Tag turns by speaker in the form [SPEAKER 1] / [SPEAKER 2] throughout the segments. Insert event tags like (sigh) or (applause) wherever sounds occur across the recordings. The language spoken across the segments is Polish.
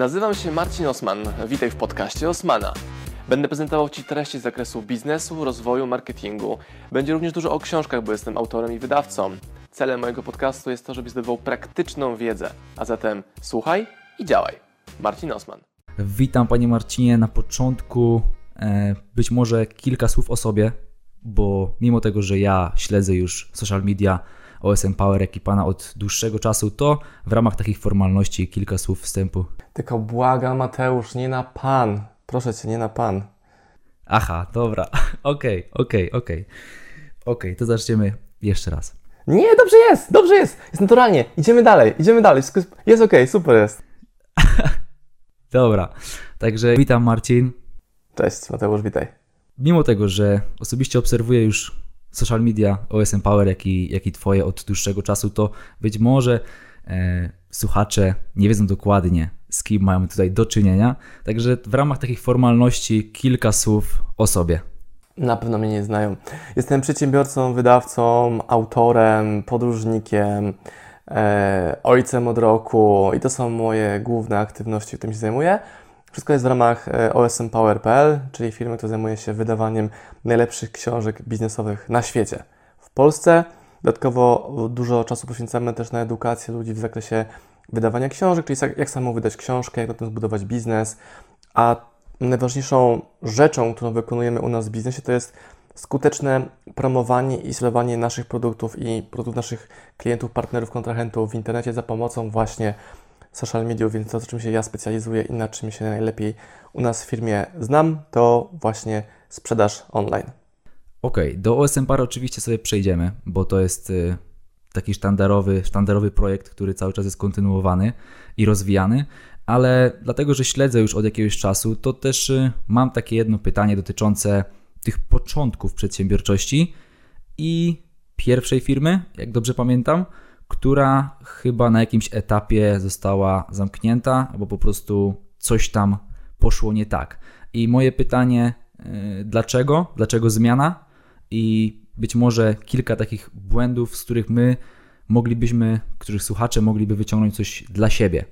[SPEAKER 1] Nazywam się Marcin Osman. Witaj w podcaście Osmana. Będę prezentował Ci treści z zakresu biznesu, rozwoju, marketingu. Będzie również dużo o książkach, bo jestem autorem i wydawcą. Celem mojego podcastu jest to, żebyś zdobywał praktyczną wiedzę. A zatem słuchaj i działaj. Marcin Osman.
[SPEAKER 2] Witam Panie Marcinie. Na początku e, być może kilka słów o sobie, bo mimo tego, że ja śledzę już social media OSM Power jak i Pana od dłuższego czasu, to w ramach takich formalności kilka słów wstępu.
[SPEAKER 1] Tylko błagam Mateusz, nie na Pan. Proszę Cię, nie na Pan.
[SPEAKER 2] Aha, dobra. (laughs) Okej, okej, okej. Okej, to zaczniemy jeszcze raz.
[SPEAKER 1] Nie, dobrze jest, dobrze jest. Jest naturalnie. Idziemy dalej, idziemy dalej. Wszystko jest, jest okej, super jest. (laughs)
[SPEAKER 2] Dobra, także witam Marcin.
[SPEAKER 1] Cześć, Mateusz, witaj.
[SPEAKER 2] Mimo tego, że osobiście obserwuję już social media OSM Power, jak i, jak i Twoje od dłuższego czasu, to być może e, słuchacze nie wiedzą dokładnie, z kim mają tutaj do czynienia. Także w ramach takich formalności kilka słów o sobie.
[SPEAKER 1] Na pewno mnie nie znają. Jestem przedsiębiorcą, wydawcą, autorem, podróżnikiem, e, ojcem od roku i to są moje główne aktywności, którymi się zajmuję. Wszystko jest w ramach e, osmpower.pl, czyli firmy, która zajmuje się wydawaniem najlepszych książek biznesowych na świecie. W Polsce dodatkowo dużo czasu poświęcamy też na edukację ludzi w zakresie wydawania książek, czyli jak- samemu wydać książkę, jak na tym zbudować biznes. A najważniejszą rzeczą, którą wykonujemy u nas w biznesie, to jest skuteczne promowanie i sprzedawanie naszych produktów i produktów naszych klientów, partnerów, kontrahentów w internecie za pomocą właśnie social mediów, więc to, czym się ja specjalizuję i na czym się najlepiej u nas w firmie znam, to właśnie sprzedaż online.
[SPEAKER 2] Okej, do OSM Power oczywiście sobie przejdziemy, bo to jest y, taki sztandarowy, sztandarowy projekt, który cały czas jest kontynuowany i rozwijany, ale dlatego, że śledzę już od jakiegoś czasu, to też y, mam takie jedno pytanie dotyczące tych początków przedsiębiorczości i pierwszej firmy, jak dobrze pamiętam, która chyba na jakimś etapie została zamknięta, albo po prostu coś tam poszło nie tak. I moje pytanie, y, dlaczego? Dlaczego zmiana? I być może kilka takich błędów, z których my moglibyśmy, których słuchacze mogliby wyciągnąć coś dla siebie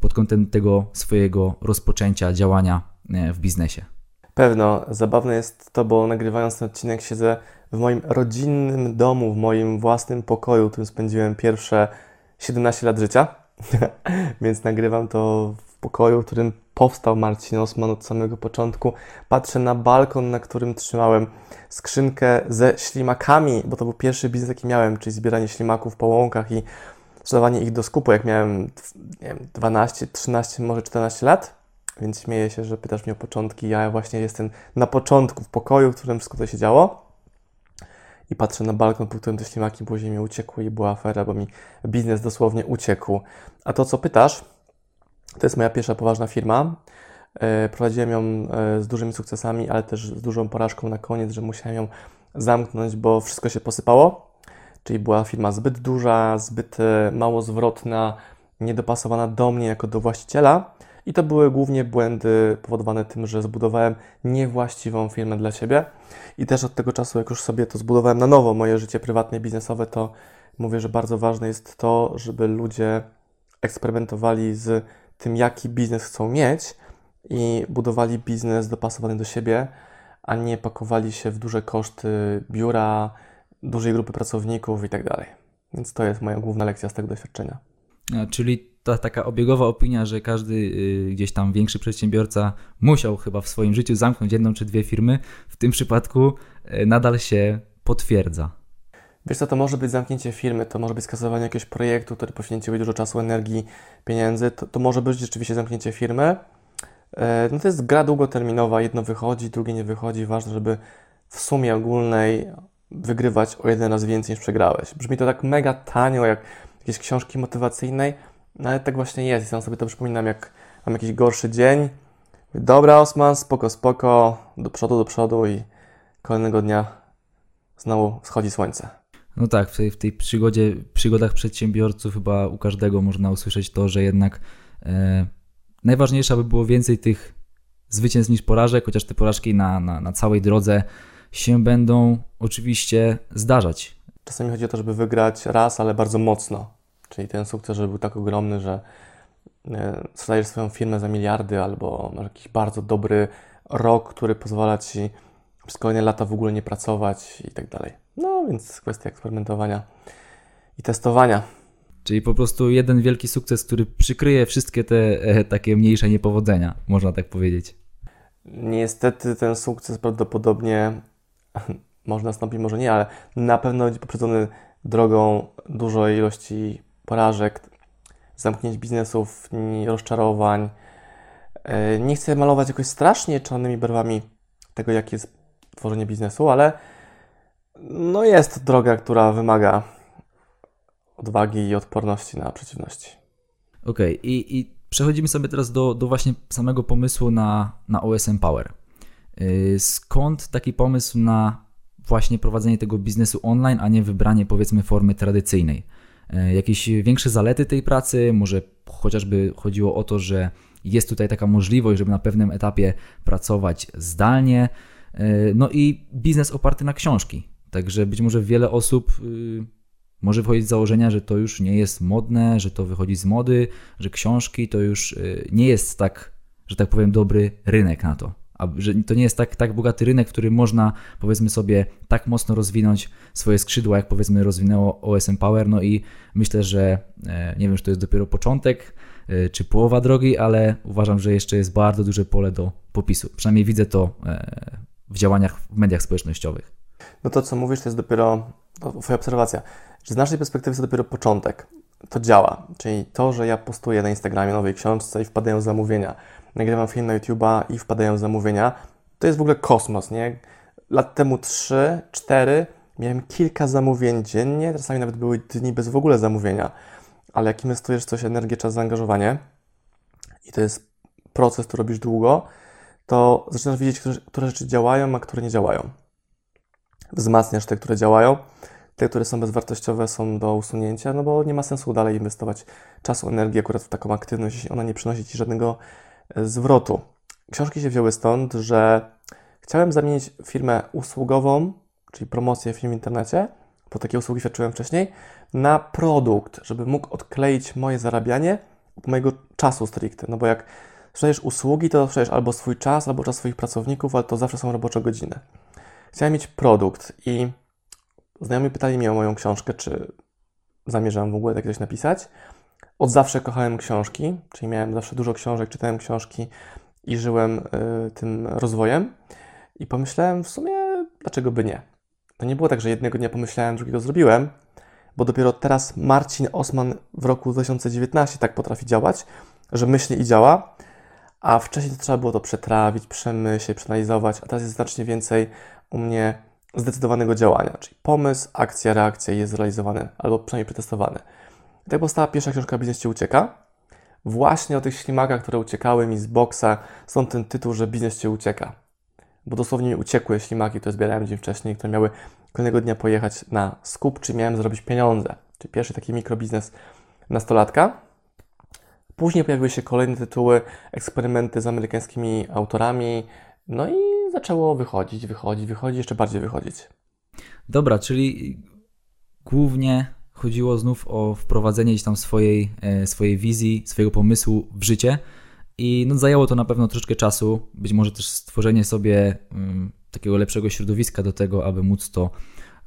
[SPEAKER 2] pod kątem tego swojego rozpoczęcia działania e, w biznesie.
[SPEAKER 1] Pewno, zabawne jest to, bo nagrywając ten odcinek siedzę w moim rodzinnym domu, w moim własnym pokoju, w którym spędziłem pierwsze 17 lat życia. (laughs) Więc nagrywam to w pokoju, w którym powstał Marcin Osman od samego początku. Patrzę na balkon, na którym trzymałem skrzynkę ze ślimakami, bo to był pierwszy biznes, jaki miałem, czyli zbieranie ślimaków po łąkach i sprzedawanie ich do skupu, jak miałem wiem, 12, 13, może 14 lat. Więc śmieję się, że pytasz mnie o początki. Ja właśnie jestem na początku w pokoju, w którym wszystko to się działo. I patrzę na balkon, po którym te ślimaki po ziemi uciekły i była afera, bo mi biznes dosłownie uciekł. A to, co pytasz, to jest moja pierwsza poważna firma. E, Prowadziłem ją e, z dużymi sukcesami, ale też z dużą porażką na koniec, że musiałem ją zamknąć, bo wszystko się posypało. Czyli była firma zbyt duża, zbyt e, mało zwrotna, niedopasowana do mnie jako do właściciela. I to były głównie błędy powodowane tym, że zbudowałem niewłaściwą firmę dla siebie. I też od tego czasu, jak już sobie to zbudowałem na nowo, moje życie prywatne i biznesowe, to mówię, że bardzo ważne jest to, żeby ludzie eksperymentowali z tym, jaki biznes chcą mieć i budowali biznes dopasowany do siebie, a nie pakowali się w duże koszty biura, dużej grupy pracowników i tak. Więc to jest moja główna lekcja z tego doświadczenia.
[SPEAKER 2] Czyli ta taka obiegowa opinia, że każdy y, gdzieś tam większy przedsiębiorca musiał chyba w swoim życiu zamknąć jedną czy dwie firmy, w tym przypadku y, nadal się potwierdza.
[SPEAKER 1] Wiesz co, to może być zamknięcie firmy, to może być skasowanie jakiegoś projektu, który poświęciłeś dużo czasu, energii, pieniędzy, to, to może być rzeczywiście zamknięcie firmy. E, No to jest gra długoterminowa, jedno wychodzi, drugie nie wychodzi. Ważne, żeby w sumie ogólnej wygrywać o jeden raz więcej niż przegrałeś. Brzmi to tak mega tanio, jak jakieś książki motywacyjnej, no ale tak właśnie jest. Ja sobie to przypominam, jak mam jakiś gorszy dzień. Dobra, Osman, spoko, spoko, do przodu, do przodu i kolejnego dnia znowu wschodzi słońce.
[SPEAKER 2] No tak, w tej, w tej przygodzie, przygodach przedsiębiorców chyba u każdego można usłyszeć to, że jednak e, najważniejsze, aby było więcej tych zwycięstw niż porażek, chociaż te porażki na, na, na całej drodze się będą oczywiście zdarzać.
[SPEAKER 1] Czasami chodzi o to, żeby wygrać raz, ale bardzo mocno. Czyli ten sukces, żeby był tak ogromny, że e, sprzedajesz swoją firmę za miliardy albo masz jakiś bardzo dobry rok, który pozwala Ci przez kolejne lata w ogóle nie pracować i tak dalej. No więc kwestia eksperymentowania i testowania.
[SPEAKER 2] Czyli po prostu jeden wielki sukces, który przykryje wszystkie te e, takie mniejsze niepowodzenia, można tak powiedzieć.
[SPEAKER 1] Niestety ten sukces prawdopodobnie może nastąpi, może nie, ale na pewno będzie poprzedzony drogą dużej ilości porażek, zamknięć biznesów, rozczarowań. E, nie chcę malować jakoś strasznie czarnymi barwami tego, jak jest tworzenie biznesu, ale no jest to droga, która wymaga odwagi i odporności na przeciwności.
[SPEAKER 2] Okej, okay. I, i przechodzimy sobie teraz do, do właśnie samego pomysłu na, na OSM Power. Y, skąd taki pomysł na właśnie prowadzenie tego biznesu online, a nie wybranie powiedzmy formy tradycyjnej? Y, jakieś większe zalety tej pracy? Może chociażby chodziło o to, że jest tutaj taka możliwość, żeby na pewnym etapie pracować zdalnie. Y, no i biznes oparty na książki. Także być może wiele osób może wychodzić z założenia, że to już nie jest modne, że to wychodzi z mody, że książki to już y, nie jest tak, że tak powiem, dobry rynek na to. A że to nie jest tak, tak bogaty rynek, w którym można, powiedzmy sobie, tak mocno rozwinąć swoje skrzydła, jak powiedzmy rozwinęło OSM Power. No i myślę, że e, nie wiem, czy to jest dopiero początek, e, czy połowa drogi, ale uważam, że jeszcze jest bardzo duże pole do popisu. Przynajmniej widzę to e, w działaniach w mediach społecznościowych.
[SPEAKER 1] No to, co mówisz, to jest dopiero to Twoja obserwacja że z naszej perspektywy to dopiero początek. To działa, czyli to, że ja postuję na Instagramie nowej książce i wpadają zamówienia, nagrywam film na YouTube'a i wpadają zamówienia, to jest w ogóle kosmos, nie? Lat temu 3, 4 miałem kilka zamówień dziennie, czasami nawet były dni bez w ogóle zamówienia, ale jak inwestujesz coś energię, czas, zaangażowanie i to jest proces, który robisz długo, to zaczynasz widzieć, które, które rzeczy działają, a które nie działają. Wzmacniasz te, które działają, te, które są bezwartościowe, są do usunięcia, no bo nie ma sensu dalej inwestować czasu, energii akurat w taką aktywność, jeśli ona nie przynosi Ci żadnego zwrotu. Książki się wzięły stąd, że chciałem zamienić firmę usługową, czyli promocję film w internecie, bo takie usługi świadczyłem wcześniej, na produkt, żeby mógł odkleić moje zarabianie od mojego czasu stricte. No bo jak sprzedajesz usługi, to sprzedajesz albo swój czas, albo czas swoich pracowników, ale to zawsze są robocze godziny. Chciałem mieć produkt i Znajomi pytali mnie o moją książkę, czy zamierzam w ogóle tak coś napisać. Od zawsze kochałem książki, czyli miałem zawsze dużo książek, czytałem książki i żyłem y, tym rozwojem. I pomyślałem w sumie, dlaczego by nie? To nie było tak, że jednego dnia pomyślałem, drugiego zrobiłem, bo dopiero teraz Marcin Osman w roku 2019 tak potrafi działać, że myśli i działa, a wcześniej to trzeba było to przetrawić, przemyśleć, przeanalizować, a teraz jest znacznie więcej u mnie zdecydowanego działania, czyli pomysł, akcja, reakcja jest zrealizowany albo przynajmniej przetestowany. I tak powstała pierwsza książka Biznes Cię Ucieka. Właśnie o tych ślimakach, które uciekały mi z boksa, stąd ten tytuł, że biznes Cię ucieka. Bo dosłownie mi uciekły ślimaki, które zbierałem dzień wcześniej, które miały kolejnego dnia pojechać na skup, czy miałem zarobić pieniądze. Czyli pierwszy taki mikrobiznes nastolatka. Później pojawiły się kolejne tytuły, eksperymenty z amerykańskimi autorami, no i zaczęło wychodzić, wychodzić, wychodzić, jeszcze bardziej wychodzić.
[SPEAKER 2] Dobra, czyli głównie chodziło znów o wprowadzenie gdzieś tam swojej, e, swojej wizji, swojego pomysłu w życie i no, zajęło to na pewno troszkę czasu, być może też stworzenie sobie um, takiego lepszego środowiska do tego, aby móc to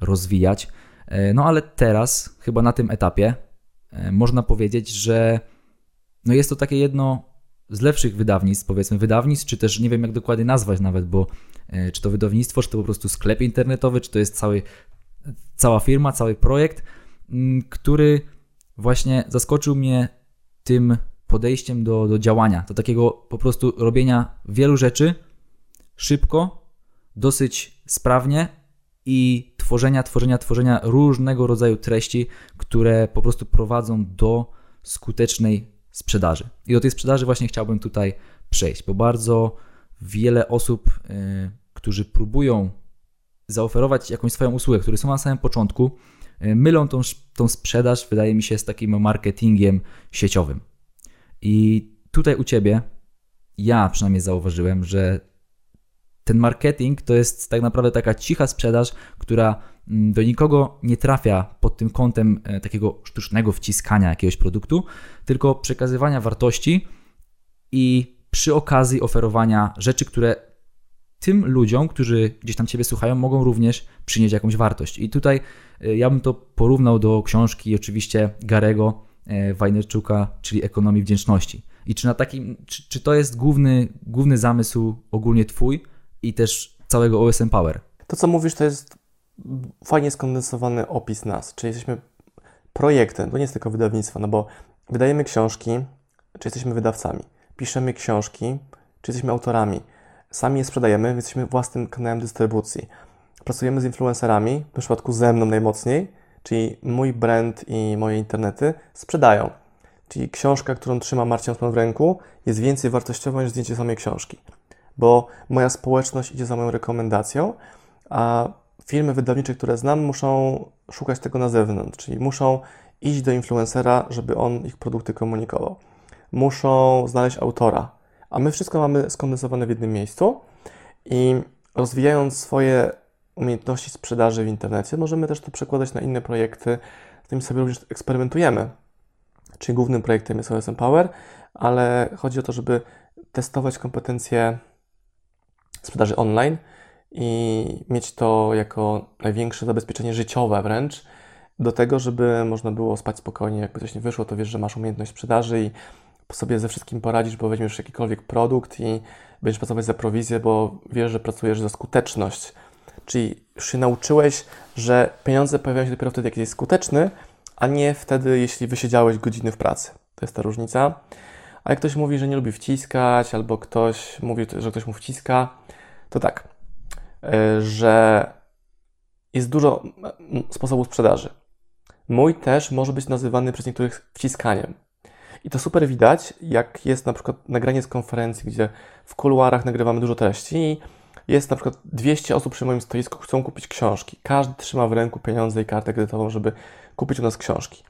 [SPEAKER 2] rozwijać. E, no ale teraz, chyba na tym etapie, e, można powiedzieć, że no jest to takie jedno z lepszych wydawnictw, powiedzmy wydawnictw, czy też nie wiem jak dokładnie nazwać nawet, bo czy to wydawnictwo, czy to po prostu sklep internetowy, czy to jest cały, cała firma, cały projekt, mm, który właśnie zaskoczył mnie tym podejściem do, do działania, do takiego po prostu robienia wielu rzeczy szybko, dosyć sprawnie i tworzenia, tworzenia, tworzenia różnego rodzaju treści, które po prostu prowadzą do skutecznej sprzedaży. I do tej sprzedaży właśnie chciałbym tutaj przejść, bo bardzo wiele osób, yy, którzy próbują zaoferować jakąś swoją usługę, które są na samym początku, mylą tą, tą sprzedaż, wydaje mi się, z takim marketingiem sieciowym. I tutaj u Ciebie, ja przynajmniej zauważyłem, że ten marketing to jest tak naprawdę taka cicha sprzedaż, która mm, do nikogo nie trafia pod tym kątem e, takiego sztucznego wciskania jakiegoś produktu, tylko przekazywania wartości i przy okazji oferowania rzeczy, które tym ludziom, którzy gdzieś tam Ciebie słuchają, mogą również przynieść jakąś wartość. I tutaj e, ja bym to porównał do książki oczywiście Garego e, Wajnerczuka, czyli Ekonomii Wdzięczności. I czy, na takim, czy, czy to jest główny, główny zamysł ogólnie Twój i też całego OSM Power?
[SPEAKER 1] To, co mówisz, to jest fajnie skondensowany opis nas, czyli jesteśmy projektem, to nie jest tylko wydawnictwo, no bo wydajemy książki, czy jesteśmy wydawcami, piszemy książki, czy jesteśmy autorami, sami je sprzedajemy, więc jesteśmy własnym kanałem dystrybucji. Pracujemy z influencerami, w przypadku ze mną najmocniej, czyli mój brand i moje internety sprzedają. Czyli książka, którą trzyma Marcin Osman w ręku, jest więcej wartościowa niż zdjęcie samej książki. Bo moja społeczność idzie za moją rekomendacją, a firmy wydawnicze, które znam, muszą szukać tego na zewnątrz, czyli muszą iść do influencera, żeby on ich produkty komunikował. Muszą znaleźć autora, a my wszystko mamy skondensowane w jednym miejscu i rozwijając swoje umiejętności sprzedaży w internecie, możemy też to przekładać na inne projekty, z którymi sobie również eksperymentujemy. Czyli głównym projektem jest OSM Power, ale chodzi o to, żeby testować kompetencje sprzedaży online i mieć to jako największe zabezpieczenie życiowe wręcz do tego, żeby można było spać spokojnie, jakby coś nie wyszło, to wiesz, że masz umiejętność sprzedaży i sobie ze wszystkim poradzisz, bo weźmiesz jakikolwiek produkt i będziesz pracować za prowizję, bo wiesz, że pracujesz za skuteczność. Czyli już się nauczyłeś, że pieniądze pojawiają się dopiero wtedy, jak jesteś skuteczny, a nie wtedy, jeśli wysiedziałeś godziny w pracy. To jest ta różnica. A jak ktoś mówi, że nie lubi wciskać, albo ktoś mówi, że ktoś mu wciska, to tak, e, że jest dużo sposobów sprzedaży. Mój też może być nazywany przez niektórych wciskaniem. I to super widać, jak jest na przykład nagranie z konferencji, gdzie w kuluarach nagrywamy dużo treści jest na przykład 200 osób przy moim stoisku, chcą kupić książki. Każdy trzyma w ręku pieniądze i kartę kredytową, żeby kupić u nas książki.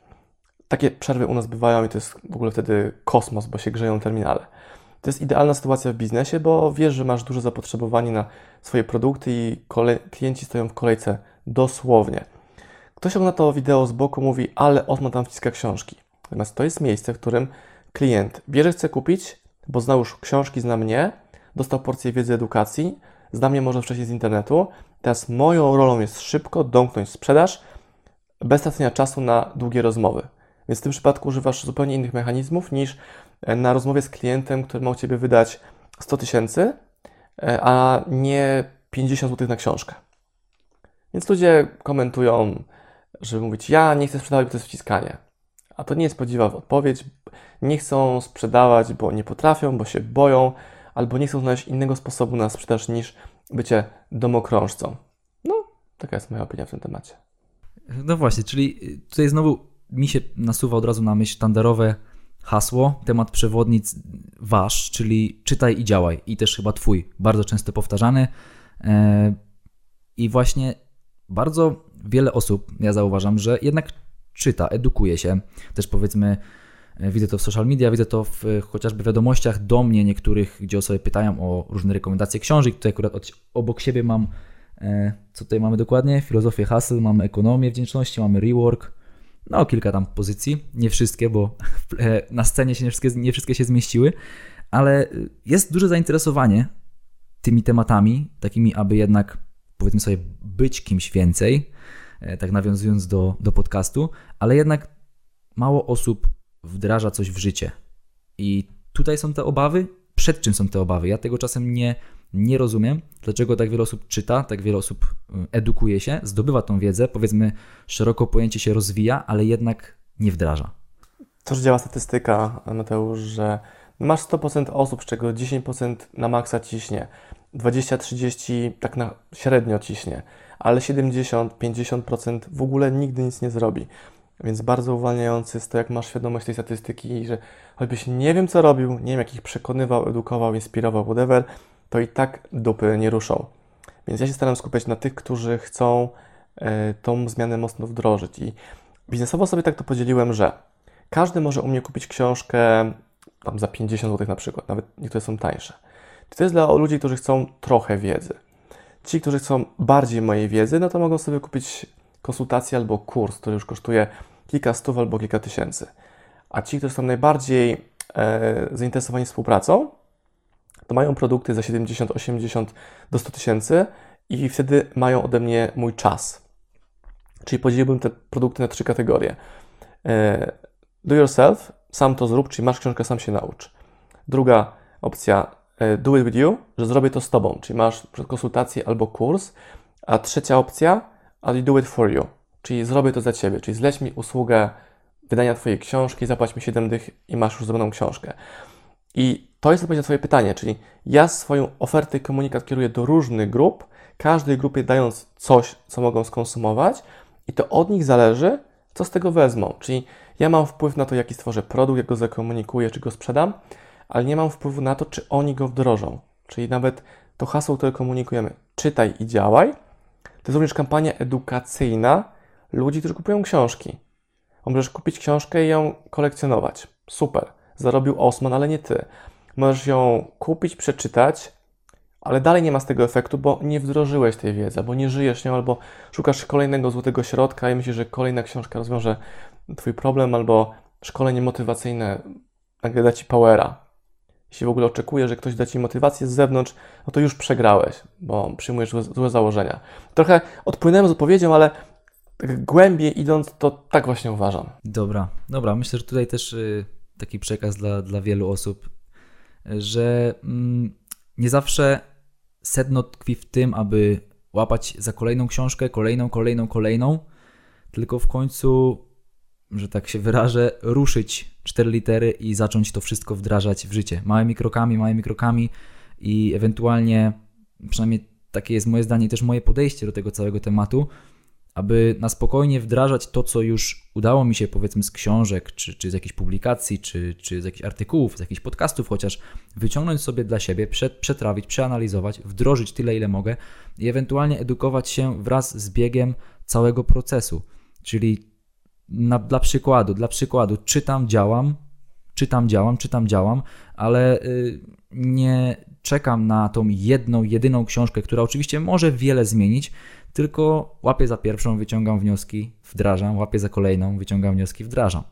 [SPEAKER 1] Takie przerwy u nas bywają i to jest w ogóle wtedy kosmos, bo się grzeją terminale. To jest idealna sytuacja w biznesie, bo wiesz, że masz duże zapotrzebowanie na swoje produkty i klienci stoją w kolejce dosłownie. Ktoś na to wideo z boku mówi, ale Osman tam wciska książki. Natomiast to jest miejsce, w którym klient wie, że chce kupić, bo zna już książki, zna mnie, dostał porcję wiedzy, edukacji, zna mnie może wcześniej z internetu. Teraz moją rolą jest szybko domknąć sprzedaż, bez tracenia czasu na długie rozmowy. Więc w tym przypadku używasz zupełnie innych mechanizmów niż e, na rozmowie z klientem, który ma u Ciebie wydać 100 tysięcy, e, a nie 50 zł na książkę. Więc ludzie komentują, żeby mówić, ja nie chcę sprzedawać, bo to jest wciskanie. A to nie jest prawdziwa odpowiedź. Nie chcą sprzedawać, bo nie potrafią, bo się boją, albo nie chcą znaleźć innego sposobu na sprzedaż niż bycie domokrążcą. No, taka jest moja opinia w tym temacie.
[SPEAKER 2] No właśnie, czyli tutaj znowu mi się nasuwa od razu na myśl sztandarowe hasło, temat przewodnic wasz, czyli czytaj i działaj. I też chyba twój, bardzo często powtarzany. E, I właśnie bardzo wiele osób, ja zauważam, że jednak czyta, edukuje się. Też powiedzmy, e, widzę to w social media, widzę to w chociażby wiadomościach do mnie niektórych, gdzie osoby pytają o różne rekomendacje książek. Tutaj akurat od, obok siebie mam, e, co tutaj mamy dokładnie? Filozofię haseł, mamy ekonomię wdzięczności, mamy rework, no kilka tam pozycji, nie wszystkie, bo (laughs) e, na scenie się nie wszystkie, nie wszystkie się zmieściły, ale jest duże zainteresowanie tymi tematami, takimi, aby jednak powiedzmy sobie być kimś więcej, E, tak nawiązując do, do podcastu, ale jednak mało osób wdraża coś w życie. I tutaj są te obawy. Przed czym są te obawy? Ja tego czasem nie, nie rozumiem, dlaczego tak wiele osób czyta, tak wiele osób e, edukuje się, zdobywa tą wiedzę, powiedzmy, szeroko pojęcie się rozwija, ale jednak nie wdraża.
[SPEAKER 1] To, że działa statystyka, Mateusz, że masz 100% osób, z czego 10% na maksa ciśnie, 20-30 tak na średnio ciśnie ale 70-50% w ogóle nigdy nic nie zrobi. Więc bardzo uwalniający jest to, jak masz świadomość tej statystyki i że choćbyś nie wiem, co robił, nie wiem, jak ich przekonywał, edukował, inspirował, whatever, to i tak dupy nie ruszą. Więc ja się staram skupiać na tych, którzy chcą y, tą zmianę mocno wdrożyć. I biznesowo sobie tak to podzieliłem, że każdy może u mnie kupić książkę tam za 50 zł na przykład, nawet niektóre są tańsze. To jest dla ludzi, którzy chcą trochę wiedzy. Ci, którzy chcą bardziej mojej wiedzy, no to mogą sobie kupić konsultację albo kurs, który już kosztuje kilka stów albo kilka tysięcy. A ci, którzy są najbardziej e, zainteresowani współpracą, to mają produkty za 70, 80 do 100 tysięcy i wtedy mają ode mnie mój czas. Czyli podzieliłbym te produkty na trzy kategorie. E, do yourself, sam to zrób, czyli masz książkę, sam się naucz. Druga opcja, do it with you, że zrobię to z tobą, czyli masz konsultację albo kurs. A trzecia opcja, I'll do it for you, czyli zrobię to za ciebie, czyli zleć mi usługę wydania twojej książki, zapłać mi 7 dych i masz już zrobioną książkę. I to jest odpowiedź na Twoje pytanie, czyli ja swoją ofertę i komunikat kieruję do różnych grup, każdej grupie dając coś, co mogą skonsumować, i to od nich zależy, co z tego wezmą. Czyli ja mam wpływ na to, jaki stworzę produkt, jak go zakomunikuję, czy go sprzedam, ale nie mam wpływu na to, czy oni go wdrożą. Czyli nawet to hasło, które komunikujemy, czytaj i działaj, to jest również kampania edukacyjna ludzi, którzy kupują książki. Możesz kupić książkę i ją kolekcjonować. Super. Zarobił Osman, ale nie ty. Możesz ją kupić, przeczytać, ale dalej nie ma z tego efektu, bo nie wdrożyłeś tej wiedzy, bo nie żyjesz nią, albo szukasz kolejnego złotego środka i myślisz, że kolejna książka rozwiąże Twój problem, albo szkolenie motywacyjne nagle da Ci powera. Jeśli w ogóle oczekujesz, że ktoś da Ci motywację z zewnątrz, no to już przegrałeś, bo przyjmujesz złe, założenia. Trochę odpłynąłem z odpowiedzią, ale tak głębiej idąc, to tak właśnie uważam.
[SPEAKER 2] Dobra, dobra. Myślę, że tutaj też y, taki przekaz dla, dla wielu osób, że mm, nie zawsze sedno tkwi w tym, aby łapać za kolejną książkę, kolejną, kolejną, kolejną, tylko w końcu, że tak się wyrażę, ruszyć cztery litery i zacząć to wszystko wdrażać w życie. Małymi krokami, małymi krokami i ewentualnie, przynajmniej takie jest moje zdanie, też moje podejście do tego całego tematu, aby na spokojnie wdrażać to, co już udało mi się, powiedzmy, z książek, czy, czy z jakichś publikacji, czy, czy z jakichś artykułów, z jakichś podcastów, chociaż wyciągnąć sobie dla siebie, przetrawić, przeanalizować, wdrożyć tyle, ile mogę i ewentualnie edukować się wraz z biegiem całego procesu. Czyli na, dla przykładu, dla przykładu, czytam, działam, czytam, działam, czytam, działam, ale y, nie czekam na tą jedną, jedyną książkę, która oczywiście może wiele zmienić, tylko łapię za pierwszą, wyciągam wnioski, wdrażam, łapię za kolejną, wyciągam wnioski, wdrażam.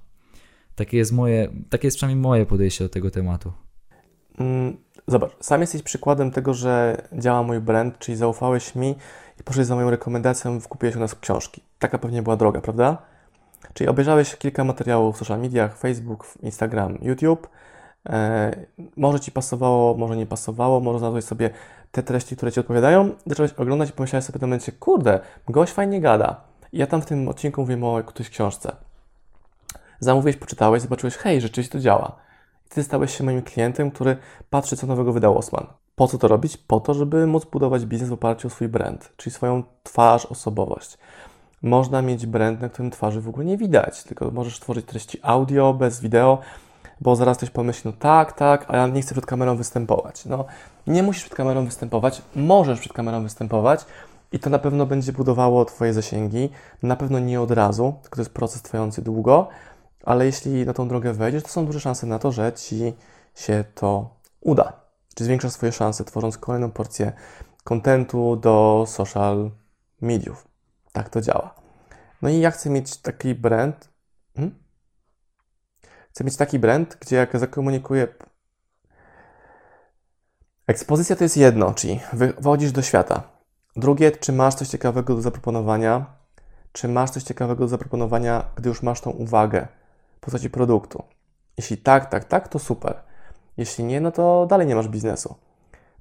[SPEAKER 2] Takie jest moje, takie jest przynajmniej moje podejście do tego tematu.
[SPEAKER 1] Mm, zobacz, sam jesteś przykładem tego, że działa mój brand, czyli zaufałeś mi i poszedłeś za moją rekomendacją, kupiłeś u nas książki. Taka pewnie była droga, prawda? Czyli obejrzałeś kilka materiałów w social mediach, Facebook, Instagram, YouTube. E, może Ci pasowało, może nie pasowało, może znalazłeś sobie te treści, które Ci odpowiadają, zacząłeś oglądać i pomyślałeś sobie w tym momencie, kurde, gość fajnie gada. I ja tam w tym odcinku mówię o którejś książce. Zamówiłeś, poczytałeś, zobaczyłeś, hej, rzeczywiście to działa. I Ty stałeś się moim klientem, który patrzy, co nowego wydał Osman. Po co to robić? Po to, żeby móc budować biznes w oparciu o swój brand, czyli swoją twarz, osobowość. Można mieć brand, na którym twarzy w ogóle nie widać, tylko możesz tworzyć treści audio, bez wideo, bo zaraz ktoś pomyśli, no tak, tak, a ja nie chcę przed kamerą występować. No, nie musisz przed kamerą występować, możesz przed kamerą występować i to na pewno będzie budowało Twoje zasięgi. Na pewno nie od razu, tylko to jest proces trwający długo, ale jeśli na tą drogę wejdziesz, to są duże szanse na to, że Ci się to uda. Czy zwiększasz swoje szanse, tworząc kolejną porcję kontentu do social mediów. Tak to działa. No i ja chcę mieć taki brand. Hmm? Chcę mieć taki brand, gdzie jak zakomunikuję. Ekspozycja to jest jedno, czyli wychodzisz do świata. Drugie, czy masz coś ciekawego do zaproponowania? Czy masz coś ciekawego do zaproponowania, gdy już masz tą uwagę w postaci produktu? Jeśli tak, tak, tak, to super. Jeśli nie, no to dalej nie masz biznesu.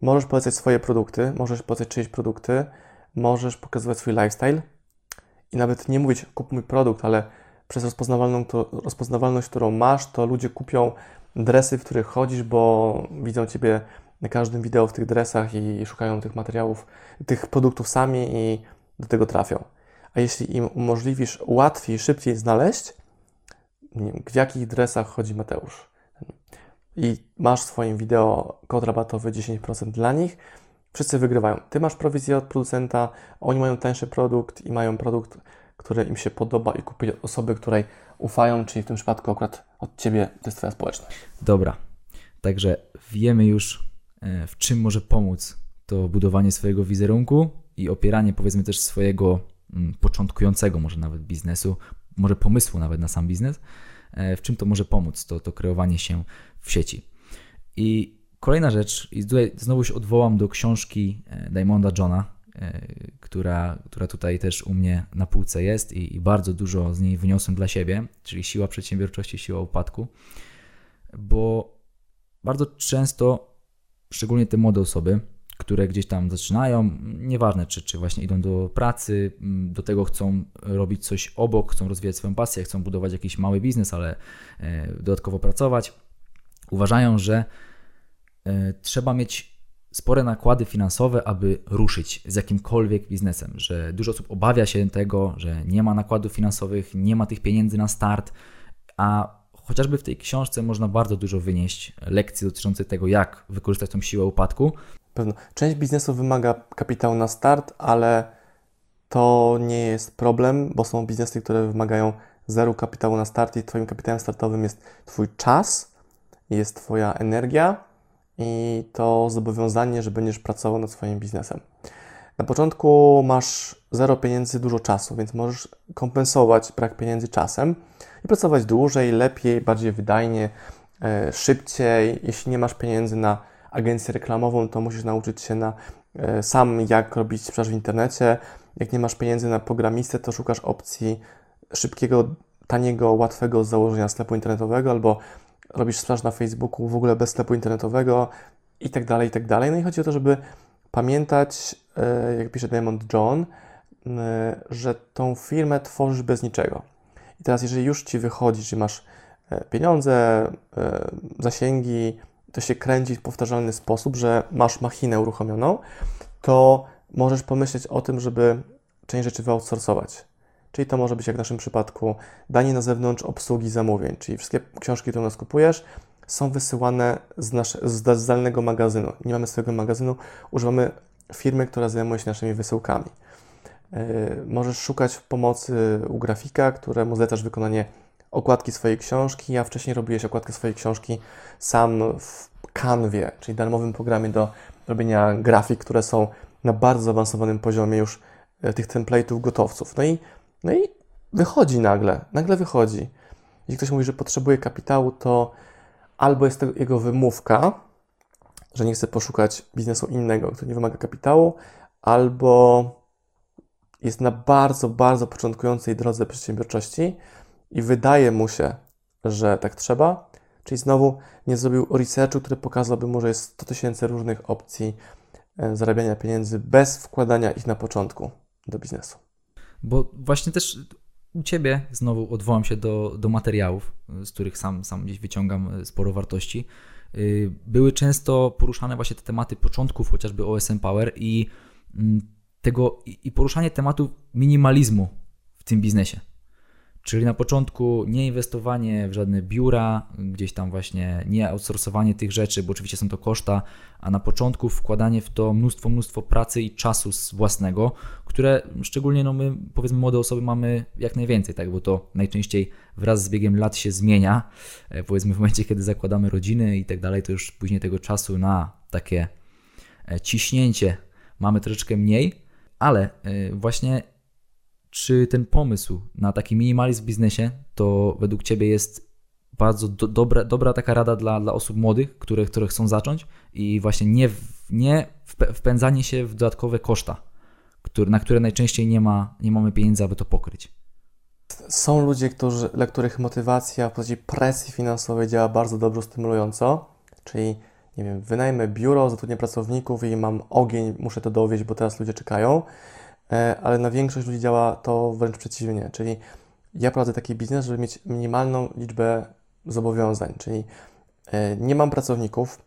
[SPEAKER 1] Możesz polecać swoje produkty, możesz polecać czyjeś produkty, możesz pokazywać swój lifestyle i nawet nie mówić kup mój produkt, ale przez rozpoznawalną, to, rozpoznawalność, którą masz, to ludzie kupią dresy, w których chodzisz, bo widzą Ciebie na każdym wideo w tych dresach i szukają tych materiałów, tych produktów sami i do tego trafią. A jeśli im umożliwisz łatwiej, szybciej znaleźć, w jakich dresach chodzi Mateusz, i masz w swoim wideo kod rabatowy 10% dla nich, wszyscy wygrywają. Ty masz prowizję od producenta, oni mają tańszy produkt i mają produkt które im się podoba i kupić od osoby, której ufają, czyli w tym przypadku akurat od Ciebie to jest Twoja społeczność.
[SPEAKER 2] Dobra, także wiemy już, e, w czym może pomóc to budowanie swojego wizerunku i opieranie powiedzmy też swojego mm, początkującego może nawet biznesu, może pomysłu nawet na sam biznes, e, w czym to może pomóc, to, to kreowanie się w sieci. I kolejna rzecz, i tutaj znowu się odwołam do książki e, Diamonda Johna, która, która tutaj też u mnie na półce jest i, i bardzo dużo z niej wyniosłem dla siebie, czyli siła przedsiębiorczości, siła upadku, bo bardzo często, szczególnie te młode osoby, które gdzieś tam zaczynają, nieważne czy, czy właśnie idą do pracy, do tego chcą robić coś obok, chcą rozwijać swoją pasję, chcą budować jakiś mały biznes, ale e, dodatkowo pracować, uważają, że e, trzeba mieć spore nakłady finansowe, aby ruszyć z jakimkolwiek biznesem, że dużo osób obawia się tego, że nie ma nakładów finansowych, nie ma tych pieniędzy na start, a chociażby w tej książce można bardzo dużo wynieść lekcji dotyczących tego, jak wykorzystać tą siłę upadku.
[SPEAKER 1] Pewno. Część biznesu wymaga kapitału na start, ale to nie jest problem, bo są biznesy, które wymagają zero kapitału na start i Twoim kapitałem startowym jest Twój czas, jest Twoja energia i to zobowiązanie, że będziesz pracował nad swoim biznesem. Na początku masz zero pieniędzy, dużo czasu, więc możesz kompensować brak pieniędzy czasem i pracować dłużej, lepiej, bardziej wydajnie, e, szybciej. Jeśli nie masz pieniędzy na agencję reklamową, to musisz nauczyć się na e, sam, jak robić sprzedaż w internecie. Jak nie masz pieniędzy na programistę, to szukasz opcji szybkiego, taniego, łatwego założenia sklepu internetowego albo robisz sprzedaż na Facebooku w ogóle bez sklepu internetowego i tak dalej, i tak dalej. No i chodzi o to, żeby pamiętać, e, jak pisze Diamond John, że tą firmę tworzysz bez niczego. I teraz, jeżeli już Ci wychodzi, że masz e, pieniądze, e, zasięgi, to się kręci w powtarzalny sposób, że masz machinę uruchomioną, to możesz pomyśleć o tym, żeby część rzeczy wyoutsourcować. Czyli to może być jak w naszym przypadku danie na zewnątrz obsługi zamówień, czyli wszystkie książki, które u nas kupujesz, są wysyłane z, nasze, z zdalnego magazynu. Nie mamy swojego magazynu, używamy firmy, która zajmuje się naszymi wysyłkami. Yy, możesz szukać pomocy u grafika, któremu zlecasz wykonanie okładki swojej książki. Ja wcześniej robiłeś okładkę swojej książki sam w Canwie, czyli darmowym programie do robienia grafik, które są na bardzo zaawansowanym poziomie już e, tych template'ów, gotowców. No i, no i wychodzi nagle, nagle wychodzi. Jeśli ktoś mówi, że potrzebuje kapitału, to albo jest to jego wymówka, że nie chce poszukać biznesu innego, który nie wymaga kapitału, albo jest na bardzo, bardzo początkującej drodze przedsiębiorczości i wydaje mu się, że tak trzeba, czyli znowu nie zrobił researchu, który pokazałby mu, że jest 100 tysięcy różnych opcji e, zarabiania pieniędzy bez wkładania ich na początku do biznesu.
[SPEAKER 2] Bo właśnie też u Ciebie znowu odwołam się do, do materiałów, z których sam, sam gdzieś wyciągam e, sporo wartości. E, były często poruszane właśnie te tematy początków, chociażby OSM Power i mm, tego i poruszanie tematu minimalizmu w tym biznesie. Czyli na początku nie inwestowanie w żadne biura, gdzieś tam właśnie nie outsourcowanie tych rzeczy, bo oczywiście są to koszta, a na początku wkładanie w to mnóstwo, mnóstwo pracy i czasu własnego, które szczególnie no my, powiedzmy, młode osoby mamy jak najwięcej, tak, bo to najczęściej wraz z biegiem lat się zmienia. E, powiedzmy w momencie, kiedy zakładamy rodziny i tak dalej, to już później tego czasu na takie e, ciśnięcie mamy troszeczkę mniej, ale e, właśnie czy ten pomysł na taki minimalizm w biznesie to według Ciebie jest bardzo do, dobra, dobra taka rada dla, dla osób młodych, które, które chcą zacząć i właśnie nie, nie wpędzanie się w dodatkowe koszta, który, na które najczęściej nie, ma, nie mamy pieniędzy, aby to pokryć.
[SPEAKER 1] Są ludzie, którzy, dla których motywacja w postaci presji finansowej działa bardzo dobrze stymulująco, czyli nie wiem, wynajmę biuro, zatrudnię pracowników i mam ogień, muszę to dowieść, bo teraz ludzie czekają. E, ale na większość ludzi działa to wręcz przeciwnie, czyli ja prowadzę taki biznes, żeby mieć minimalną liczbę zobowiązań, czyli e, nie mam pracowników,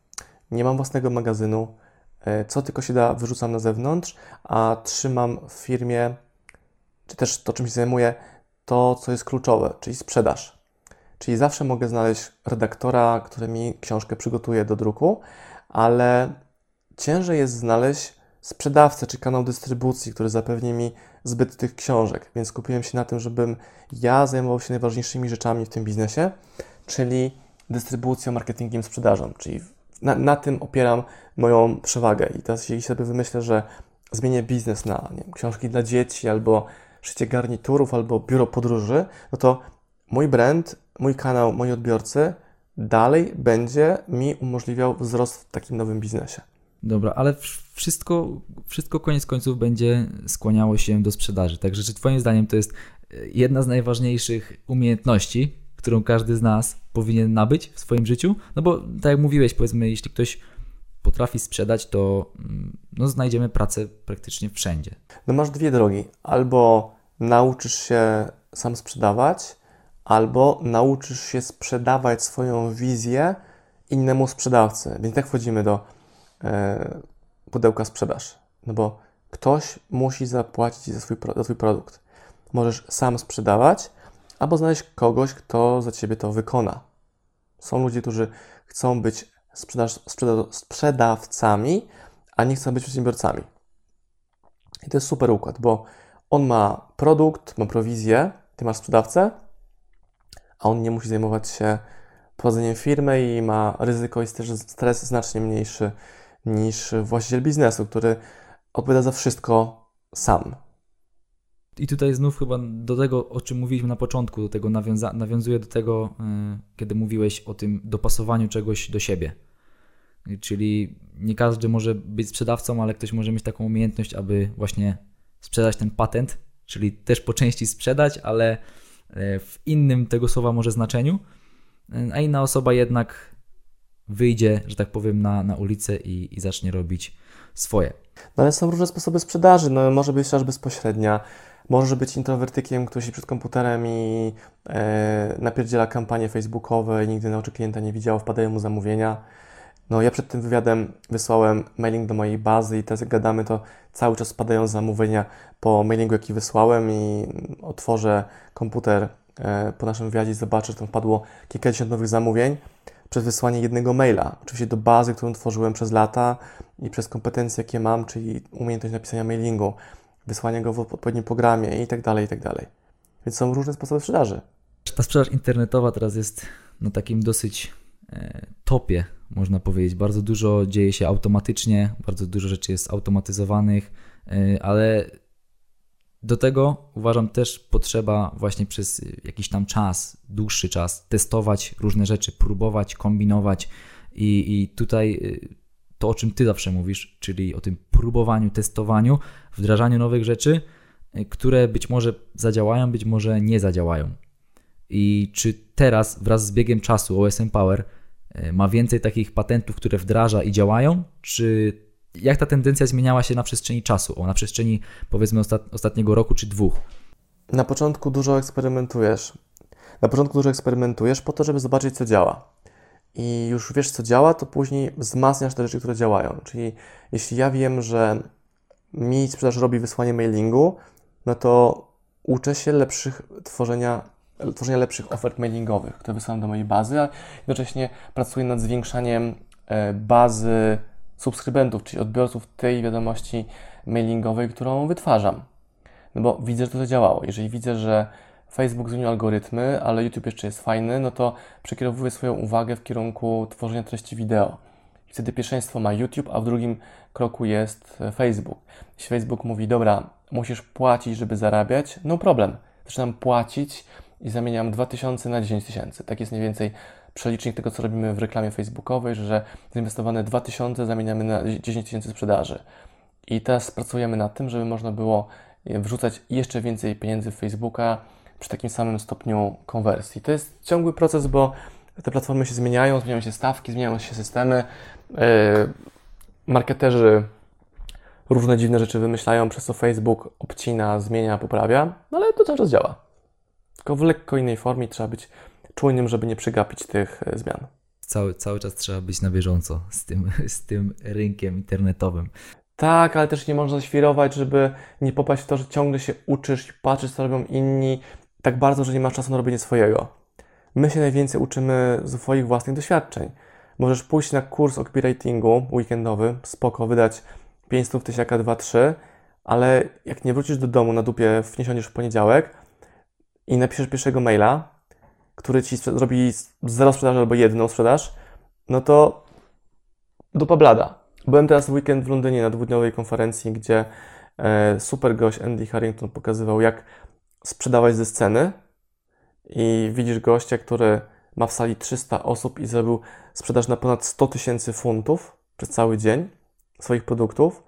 [SPEAKER 1] nie mam własnego magazynu, e, co tylko się da wyrzucam na zewnątrz, a trzymam w firmie, czy też to, czym się zajmuję, to, co jest kluczowe, czyli sprzedaż. Czyli zawsze mogę znaleźć redaktora, który mi książkę przygotuje do druku, ale ciężej jest znaleźć sprzedawcę czy kanał dystrybucji, który zapewni mi zbyt tych książek. Więc skupiłem się na tym, żebym ja zajmował się najważniejszymi rzeczami w tym biznesie, czyli dystrybucją, marketingiem, sprzedażą, czyli na, na tym opieram moją przewagę. I teraz, jeśli sobie wymyślę, że zmienię biznes na wiem, książki dla dzieci, albo szycie garniturów, albo biuro podróży, no to mój brand, mój kanał, moi odbiorcy dalej będzie mi umożliwiał wzrost w takim nowym biznesie.
[SPEAKER 2] Dobra, ale wszystko, wszystko koniec końców będzie skłaniało się do sprzedaży. Także czy Twoim zdaniem to jest e, jedna z najważniejszych umiejętności, którą każdy z nas powinien nabyć w swoim życiu? No bo tak jak mówiłeś, powiedzmy, jeśli ktoś potrafi sprzedać, to mm, no, znajdziemy pracę praktycznie wszędzie.
[SPEAKER 1] No masz dwie drogi. Albo nauczysz się sam sprzedawać, albo nauczysz się sprzedawać swoją wizję innemu sprzedawcy. Więc tak wchodzimy do pudełka sprzedaż. No bo ktoś musi zapłacić za swój, za swój produkt. Możesz sam sprzedawać, albo znaleźć kogoś, kto za ciebie to wykona. Są ludzie, którzy chcą być sprzedaż, sprzedawcami, a nie chcą być przedsiębiorcami. I to jest super układ, bo on ma produkt, ma prowizję, ty masz sprzedawcę, a on nie musi zajmować się prowadzeniem firmy i ma ryzyko, jest też stres znacznie mniejszy niż właściciel biznesu, który odpowiada za wszystko sam.
[SPEAKER 2] I tutaj znów chyba do tego, o czym mówiliśmy na początku, do tego nawiąza- nawiązuję do tego, yy, kiedy mówiłeś o tym dopasowaniu czegoś do siebie. Czyli nie każdy może być sprzedawcą, ale ktoś może mieć taką umiejętność, aby właśnie sprzedać ten patent, czyli też po części sprzedać, ale e, w innym tego słowa może znaczeniu, e, a inna osoba jednak wyjdzie, że tak powiem, na, na ulicę i, i zacznie robić swoje.
[SPEAKER 1] No ale są różne sposoby sprzedaży. No, może być sprzedaż bezpośrednia, może być introwertykiem, który siedzi przed komputerem i e, napierdziela kampanie facebookowe i nigdy na oczy klienta nie widział, wpadają mu zamówienia. No ja przed tym wywiadem wysłałem mailing do mojej bazy i teraz jak gadamy, to cały czas spadają zamówienia po mailingu, jaki wysłałem i otworzę komputer e, po naszym wywiadzie i zobaczę, że tam wpadło kilkadziesiąt nowych zamówień przez wysłanie jednego maila. Oczywiście do bazy, którą tworzyłem przez lata i przez kompetencje, jakie mam, czyli umiejętność napisania mailingu, wysłania go w odpowiednim programie i tak dalej, i tak dalej. Więc są różne sposoby sprzedaży.
[SPEAKER 2] Ta sprzedaż internetowa teraz jest na takim dosyć e, topie można powiedzieć. Bardzo dużo dzieje się automatycznie, bardzo dużo rzeczy jest automatyzowanych, y, ale do tego uważam też potrzeba właśnie przez jakiś tam czas, dłuższy czas, testować różne rzeczy, próbować, kombinować i, i tutaj y, to, o czym Ty zawsze mówisz, czyli o tym próbowaniu, testowaniu, wdrażaniu nowych rzeczy, y, które być może zadziałają, być może nie zadziałają. I czy teraz wraz z biegiem czasu OSM Power E, ma więcej takich patentów, które wdraża i działają, czy jak ta tendencja zmieniała się na przestrzeni czasu, o, na przestrzeni powiedzmy ostat, ostatniego roku czy dwóch?
[SPEAKER 1] Na początku dużo eksperymentujesz. Na początku dużo eksperymentujesz po to, żeby zobaczyć, co działa. I już wiesz, co działa, to później wzmacniasz te rzeczy, które działają. Czyli jeśli ja wiem, że mi sprzedaż robi wysłanie mailingu, no to uczę się lepszych tworzenia tworzenia lepszych ofert mailingowych, które wysyłam do mojej bazy, a jednocześnie pracuję nad zwiększaniem e, bazy subskrybentów, czyli odbiorców tej wiadomości mailingowej, którą wytwarzam. No bo widzę, że to zadziałało. Jeżeli widzę, że Facebook zmienił algorytmy, ale YouTube jeszcze jest fajny, no to przekierowuję swoją uwagę w kierunku tworzenia treści wideo. Wtedy pierwszeństwo ma YouTube, a w drugim kroku jest e, Facebook. Jeśli Facebook mówi, dobra, musisz płacić, żeby zarabiać, no problem. Zaczynam płacić, i zamieniam 2000 na 10 tysięcy. Tak jest mniej więcej przelicznik tego, co robimy w reklamie facebookowej, że zainwestowane 2000 zamieniamy na 10 tysięcy sprzedaży. I teraz pracujemy nad tym, żeby można było wrzucać jeszcze więcej pieniędzy w Facebooka przy takim samym stopniu konwersji. To jest ciągły proces, bo te platformy się zmieniają, zmieniają się stawki, zmieniają się systemy. Yy, marketerzy różne dziwne rzeczy wymyślają, przez co Facebook obcina, zmienia, poprawia, no ale to cały czas działa tylko w lekko innej formie trzeba być czujnym, żeby nie przegapić tych e, zmian.
[SPEAKER 2] Cały, cały czas trzeba być na bieżąco z tym, (laughs) z tym rynkiem internetowym.
[SPEAKER 1] Tak, ale też nie można świrować, żeby nie popaść w to, że ciągle się uczysz i patrzysz, co robią inni, tak bardzo, że nie masz czasu na robienie swojego. My się najwięcej uczymy z swoich własnych doświadczeń. Możesz pójść na kurs o copywritingu weekendowy, spoko, wydać 500 tysiaka 2-3, ale jak nie wrócisz do domu na dupie, wniesioniesz w poniedziałek, i napiszesz pierwszego maila, który ci zrobi zero sprzedaży albo jedną sprzedaż, no to dupa blada. Byłem teraz w weekend w Londynie na dwudniowej konferencji, gdzie e, super gość Andy Harrington pokazywał, jak sprzedawać ze sceny i widzisz gościa, który ma w sali 300 osób i zrobił sprzedaż na ponad 100 tysięcy funtów przez cały dzień swoich produktów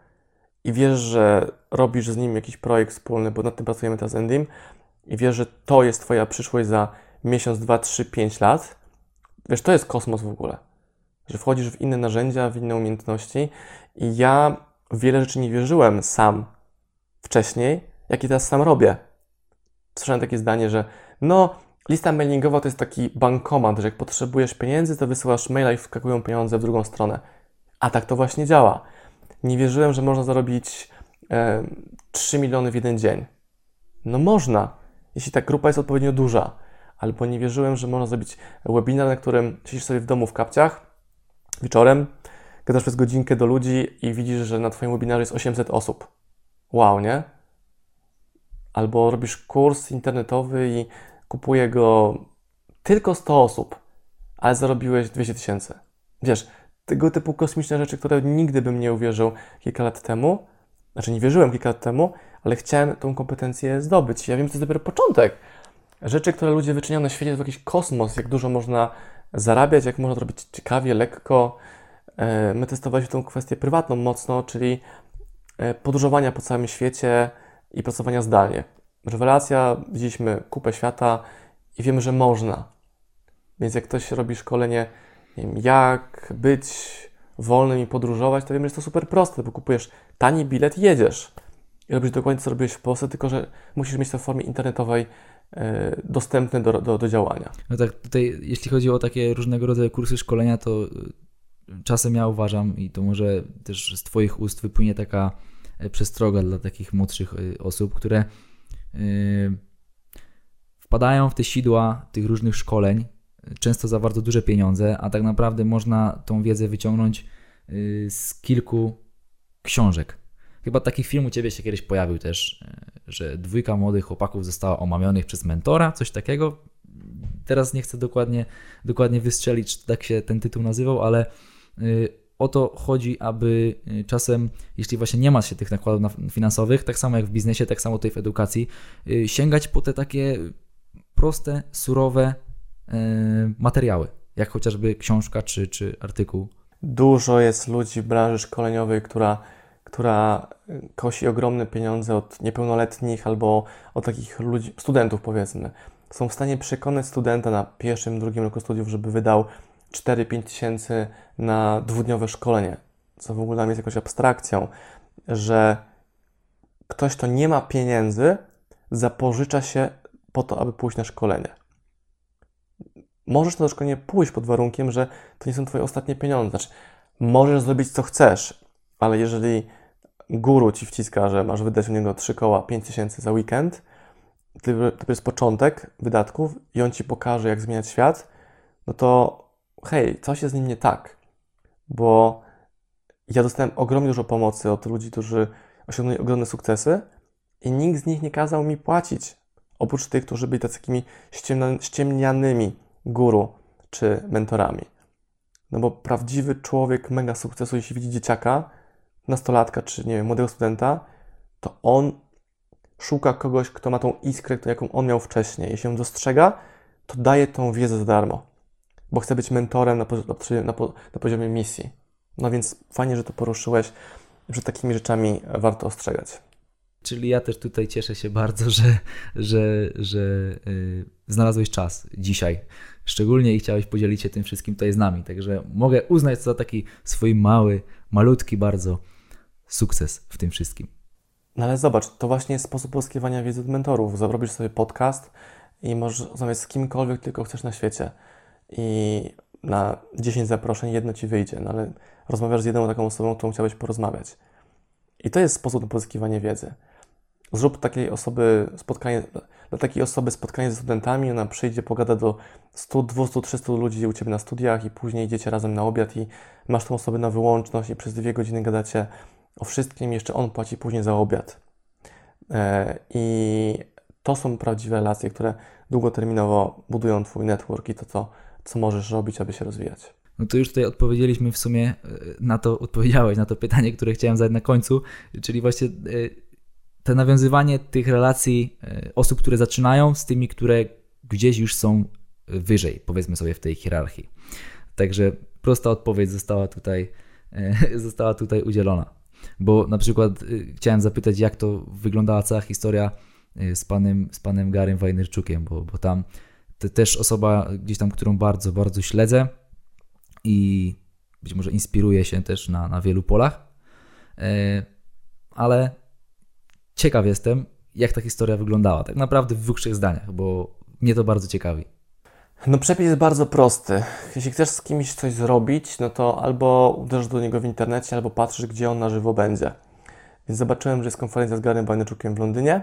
[SPEAKER 1] i wiesz, że robisz z nim jakiś projekt wspólny, bo nad tym pracujemy teraz z Endym i wiesz, że to jest Twoja przyszłość za miesiąc, dwa, trzy, pięć lat, wiesz, to jest kosmos w ogóle. Że wchodzisz w inne narzędzia, w inne umiejętności i ja w wiele rzeczy nie wierzyłem sam wcześniej, jakie teraz sam robię. Słyszałem takie zdanie, że no, lista mailingowa to jest taki bankomat, że jak potrzebujesz pieniędzy, to wysyłasz maila i wskakują pieniądze w drugą stronę. A tak to właśnie działa. Nie wierzyłem, że można zarobić e, 3 miliony w jeden dzień. No można, jeśli ta grupa jest odpowiednio duża. Albo nie wierzyłem, że można zrobić webinar, na którym siedzisz sobie w domu w kapciach wieczorem, gadasz przez godzinkę do ludzi i widzisz, że na Twoim webinarze jest 800 osób. Wow, nie? Albo robisz kurs internetowy i kupuje go tylko 100 osób, ale zarobiłeś 200 tysięcy. Wiesz, tego typu kosmiczne rzeczy, które nigdy bym nie uwierzył kilka lat temu, znaczy nie wierzyłem kilka lat temu, ale chciałem tą kompetencję zdobyć. Ja wiem, że to jest dopiero początek. Rzeczy, które ludzie wyczyniają na świecie, to jakiś kosmos, jak dużo można zarabiać, jak można to robić ciekawie, lekko. E, my testowaliśmy tą kwestię prywatną mocno, czyli e, podróżowania po całym świecie i pracowania zdalnie. Rewelacja, widzieliśmy kupę świata i wiemy, że można. Więc jak ktoś robi szkolenie, nie wiem, jak być wolnym i podróżować, to wiemy, że to super proste, bo kupujesz tani bilet i jedziesz. I robisz dokładnie, co robiłeś w Polsce, tylko że musisz mieć to w formie internetowej e, dostępne do, do, do działania.
[SPEAKER 2] No tak, tutaj jeśli chodzi o takie różnego rodzaju kursy szkolenia, to y, czasem ja uważam i to może też z Twoich ust wypłynie taka e, przestroga dla takich młodszych osób, które wpadają w te sidła tych różnych szkoleń, często za bardzo duże pieniądze, a tak naprawdę można tą wiedzę wyciągnąć z kilku książek. Chyba taki film u Ciebie się kiedyś pojawił też, y, że dwójka młodych chłopaków została omamionych przez mentora, coś takiego. Teraz nie chcę dokładnie, dokładnie wystrzelić, czy tak się ten tytuł nazywał, ale y, o to chodzi, aby czasem, jeśli właśnie nie ma się tych nakładów finansowych, tak samo jak w biznesie, tak samo tutaj w edukacji, sięgać po te takie proste, surowe materiały, jak chociażby książka czy, czy artykuł.
[SPEAKER 1] Dużo jest ludzi w branży szkoleniowej, która, która kosi ogromne pieniądze od niepełnoletnich albo od takich ludzi, studentów powiedzmy. Są w stanie przekonać studenta na pierwszym, drugim roku studiów, żeby wydał 4-5 tysięcy na dwudniowe szkolenie, co w ogóle jest jakąś abstrakcją, że ktoś, kto nie ma pieniędzy, zapożycza się po to, aby pójść na szkolenie. Możesz na to szkolenie pójść pod warunkiem, że to nie są Twoje ostatnie pieniądze. Znaczy, możesz zrobić co chcesz, ale jeżeli guru Ci wciska, że masz wydać u niego 3 koła 5 tysięcy za weekend, to jest początek wydatków i on Ci pokaże, jak zmieniać świat, no to hej, coś jest z nim nie tak. Bo ja dostałem ogromnie dużo pomocy od ludzi, którzy osiągnęli ogromne sukcesy i nikt z nich nie kazał mi płacić. Oprócz tych, którzy byli takimi ściemnianymi guru czy mentorami. No bo prawdziwy człowiek mega sukcesu, jeśli widzi dzieciaka, nastolatka czy nie wiem, młodego studenta, to on szuka kogoś, kto ma tą iskrę, jaką on miał wcześniej. Jeśli ją dostrzega, to daje tą wiedzę za darmo, bo chce być mentorem na, na, na poziomie misji. No więc fajnie, że to poruszyłeś, że takimi rzeczami warto ostrzegać.
[SPEAKER 2] Czyli ja też tutaj cieszę się bardzo, że, że, że yy, znalazłeś czas dzisiaj szczególnie i chciałeś podzielić się tym wszystkim tutaj z nami. Także mogę uznać to za taki swój mały, malutki bardzo sukces w tym wszystkim.
[SPEAKER 1] No ale zobacz, to właśnie jest sposób pozyskiwania wiedzy od mentorów. Zrobisz sobie podcast i możesz rozmawiać z kimkolwiek tylko chcesz na świecie. I na 10 zaproszeń jedno ci wyjdzie, no ale rozmawiasz z jedną taką osobą, którą chciałeś porozmawiać. I to jest sposób na pozyskiwanie wiedzy. Zrób takiej osoby spotkanie, dla takiej osoby spotkanie ze studentami, ona przyjdzie, pogada do 100, 200, 300 ludzi u Ciebie na studiach i później idziecie razem na obiad i masz tą osobę na wyłączność i przez dwie godziny gadacie o wszystkim, jeszcze on płaci później za obiad. E, I to są prawdziwe relacje, które długoterminowo budują Twój network i to, co, co możesz robić, aby się rozwijać.
[SPEAKER 2] No to już tutaj odpowiedzieliśmy w sumie e, na to, odpowiedziałeś na to pytanie, które chciałem zadać na końcu, czyli właśnie e, te nawiązywanie tych relacji osób, które zaczynają z tymi, które gdzieś już są wyżej, powiedzmy sobie w tej hierarchii. Także prosta odpowiedź została tutaj, (laughs) została tutaj udzielona. Bo na przykład chciałem zapytać, jak to wyglądała cała historia z panem, z panem Garym Wajnerczukiem, bo, bo tam też osoba gdzieś tam, którą bardzo, bardzo śledzę i być może inspiruje się też na, na wielu polach, e, ale ciekaw jestem, jak ta historia wyglądała. Tak naprawdę w dwóch, trzech zdaniach, bo mnie to bardzo ciekawi.
[SPEAKER 1] No przepis jest bardzo prosty. Jeśli chcesz z kimś coś zrobić, no to albo uderzysz do niego w internecie, albo patrzysz, gdzie on na żywo będzie. Więc zobaczyłem, że jest konferencja z Garym Bajneczukiem w Londynie.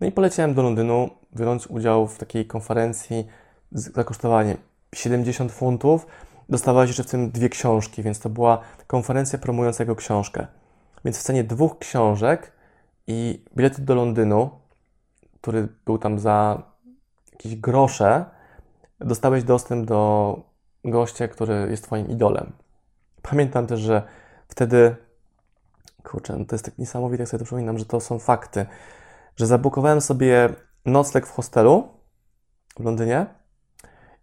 [SPEAKER 1] No i poleciałem do Londynu, biorąc udział w takiej konferencji z zakosztowaniem 70 funtów. Dostawałeś jeszcze w tym dwie książki, więc to była konferencja promująca jego książkę. Więc w cenie dwóch książek i bilety do Londynu, który był tam za jakieś grosze, dostałeś dostęp do gościa, który jest Twoim idolem. Pamiętam też, że wtedy, kurczę, no to jest tak niesamowite, jak sobie to przypominam, że to są fakty, że zabukowałem sobie nocleg w hostelu w Londynie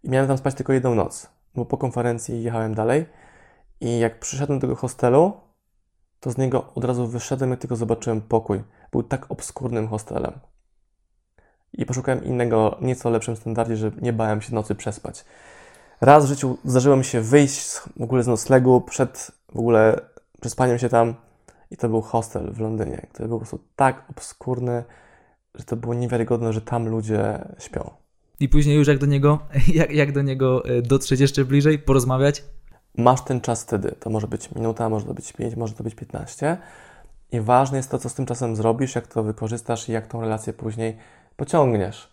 [SPEAKER 1] i miałem tam spać tylko jedną noc, bo po konferencji jechałem dalej i jak przyszedłem do tego hostelu, to z niego od razu wyszedłem, jak tylko zobaczyłem pokój. Był tak obskurnym hostelem. I poszukałem innego, nieco lepszym standardzie, że nie bałem się nocy przespać. Raz w życiu zdarzyło mi się wyjść w ogóle z noclegu przed w ogóle przespaniem się tam i to był hostel w Londynie, który był po prostu tak obskurny, że to było niewiarygodne, że tam ludzie śpią.
[SPEAKER 2] I później już jak do niego, (laughs) jak, jak do niego e, dotrzeć jeszcze bliżej, porozmawiać?
[SPEAKER 1] Masz ten czas wtedy. To może być minuta, może to być 5, może to być 15. I ważne jest to, co z tym czasem zrobisz, jak to wykorzystasz i jak tą relację później pociągniesz.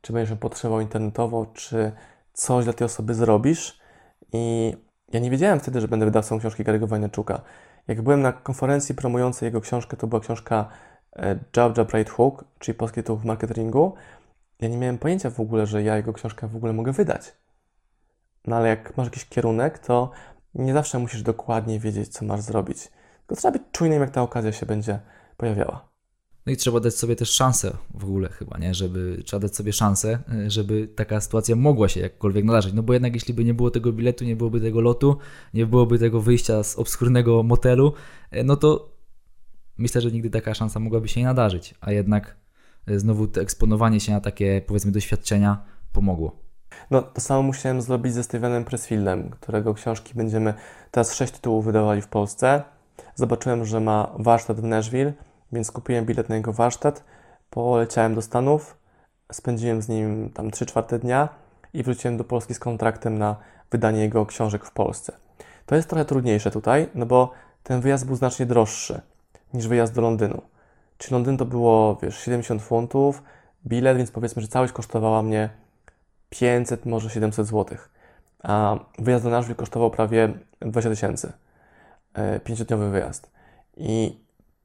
[SPEAKER 1] Czy będziesz ją podtrzymał internetowo, czy coś dla tej osoby zrobisz. I ja nie wiedziałem wtedy, że będę wydawcą książki Gary'ego Wajneczuka. Jak byłem na konferencji promującej jego książkę, to była książka e, Jab Jab Right Hook, czyli polski tytuł w marketingu. Ja nie miałem pojęcia w ogóle, że ja jego książkę w ogóle mogę wydać. No ale jak masz jakiś kierunek, to nie zawsze musisz dokładnie wiedzieć, co masz zrobić. Tylko trzeba być czujnym, jak ta okazja się będzie pojawiała.
[SPEAKER 2] No i trzeba dać sobie też szansę w ogóle chyba, nie? Żeby, trzeba dać sobie szansę, e, żeby taka sytuacja mogła się jakkolwiek nadarzyć. No bo jednak jeśli by nie było tego biletu, nie byłoby tego lotu, nie byłoby tego wyjścia z obskurnego motelu, e, no to myślę, że nigdy taka szansa mogłaby się nie nadarzyć. A jednak e, znowu to eksponowanie się na takie powiedzmy doświadczenia pomogło.
[SPEAKER 1] No, to samo musiałem zrobić ze Stevenem Pressfieldem, którego książki będziemy teraz sześć tytułów wydawali w Polsce. Zobaczyłem, że ma warsztat w Nashville więc kupiłem bilet na jego warsztat, poleciałem do Stanów, spędziłem z nim tam 3 czwarte dnia i wróciłem do Polski z kontraktem na wydanie jego książek w Polsce. To jest trochę trudniejsze tutaj, no bo ten wyjazd był znacznie droższy niż wyjazd do Londynu. Czy Londyn to było, wiesz, 70 funtów, bilet, więc powiedzmy, że całość kosztowała mnie 500, może 700 zł. A wyjazd do Nashville kosztował prawie 20 tysięcy. E, pięciodniowy wyjazd. I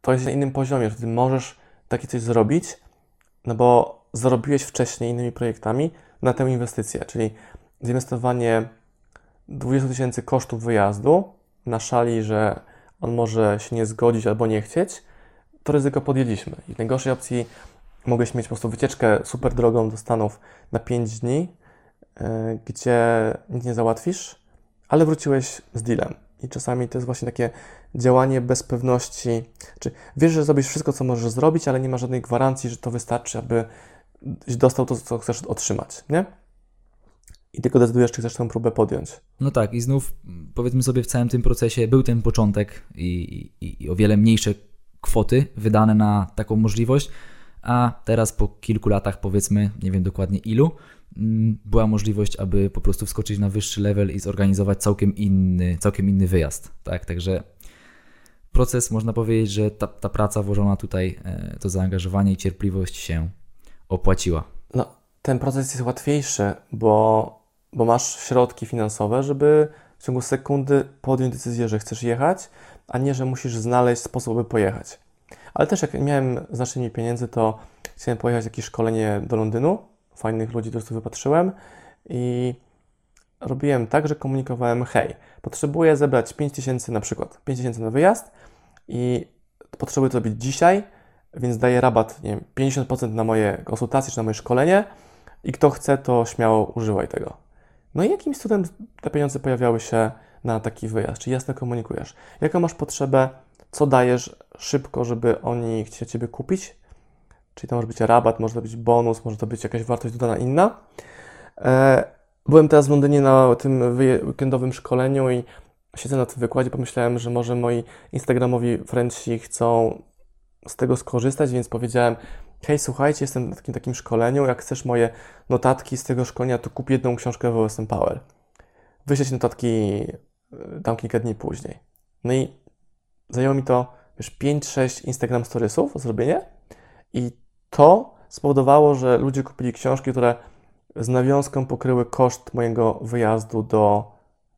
[SPEAKER 1] to jest na innym poziomie, że ty możesz takie coś zrobić, no bo zarobiłeś wcześniej innymi projektami na tę inwestycję, czyli zainwestowanie 20 tysięcy kosztów wyjazdu na szali, że on może się nie zgodzić albo nie chcieć, to ryzyko podjęliśmy. I w najgorszej opcji mogłeś mieć po prostu wycieczkę super drogą do Stanów na 5 dni, yy, gdzie nic nie załatwisz, ale wróciłeś z dealem. I czasami to jest właśnie takie działanie bez pewności. Czy wiesz, że zrobisz wszystko, co możesz zrobić, ale nie ma żadnej gwarancji, że to wystarczy, aby dostał to, co chcesz otrzymać, nie? I tylko decydujesz, czy chcesz tę próbę podjąć.
[SPEAKER 2] No tak, i znów powiedzmy sobie, w całym tym procesie był ten początek i, i, i o wiele mniejsze kwoty wydane na taką możliwość, a teraz po kilku latach, powiedzmy, nie wiem dokładnie ilu, była możliwość, aby po prostu wskoczyć na wyższy level i zorganizować całkiem inny, całkiem inny wyjazd. Tak, także proces, można powiedzieć, że ta, ta praca włożona tutaj, e, to zaangażowanie i cierpliwość się opłaciła.
[SPEAKER 1] No, ten proces jest łatwiejszy, bo, bo masz środki finansowe, żeby w ciągu sekundy podjąć decyzję, że chcesz jechać, a nie, że musisz znaleźć sposób, by pojechać. Ale też jak miałem znacznie mniej pieniędzy, to chciałem pojechać jakieś szkolenie do Londynu, fajnych ludzi, których wypatrzyłem i robiłem tak, że komunikowałem, hej, potrzebuję zebrać 5000 na przykład, 5000 na wyjazd i potrzebuję to robić dzisiaj, więc daję rabat, nie wiem, 50% na moje konsultacje czy na moje szkolenie i kto chce, to śmiało używaj tego. No i jakimś cudem te pieniądze pojawiały się na taki wyjazd, czy jasno komunikujesz, jaką masz potrzebę, co dajesz szybko, żeby oni chcieli Ciebie kupić, czyli to może być rabat, może to być bonus, może to być jakaś wartość dodana inna. E, byłem teraz w Londynie na tym weekendowym szkoleniu i siedzę na tym wykładzie, pomyślałem, że może moi instagramowi friendsi chcą z tego skorzystać, więc powiedziałem, hej, słuchajcie, jestem na takim, takim szkoleniu, jak chcesz moje notatki z tego szkolenia, to kup jedną książkę w OSM Power. Wyśleć notatki e, tam kilka dni później. No i zajęło mi to, wiesz, 5-6 Instagram Storiesów zrobienie i to spowodowało, że ludzie kupili książki, które z nawiązką pokryły koszt mojego wyjazdu do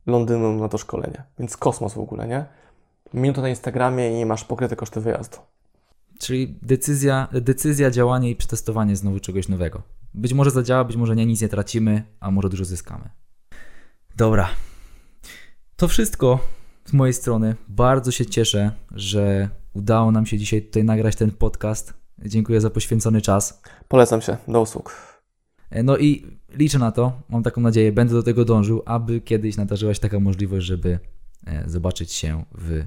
[SPEAKER 1] Londynu na to szkolenie. Więc kosmos w ogóle, nie? Minuta na Instagramie i masz pokryte koszty wyjazdu.
[SPEAKER 2] Czyli decyzja, decyzja, działanie i przetestowanie znowu czegoś nowego. Być może zadziała, być może nie, nic nie tracimy, a może dużo zyskamy. Dobra. To wszystko z mojej strony. Bardzo się cieszę, że udało nam się dzisiaj tutaj nagrać ten podcast. Dziękuję za poświęcony czas.
[SPEAKER 1] Polecam się. Do usług.
[SPEAKER 2] E, no i liczę na to, mam taką nadzieję, będę do tego dążył, aby kiedyś nadarzyła się taka możliwość, żeby e, zobaczyć się w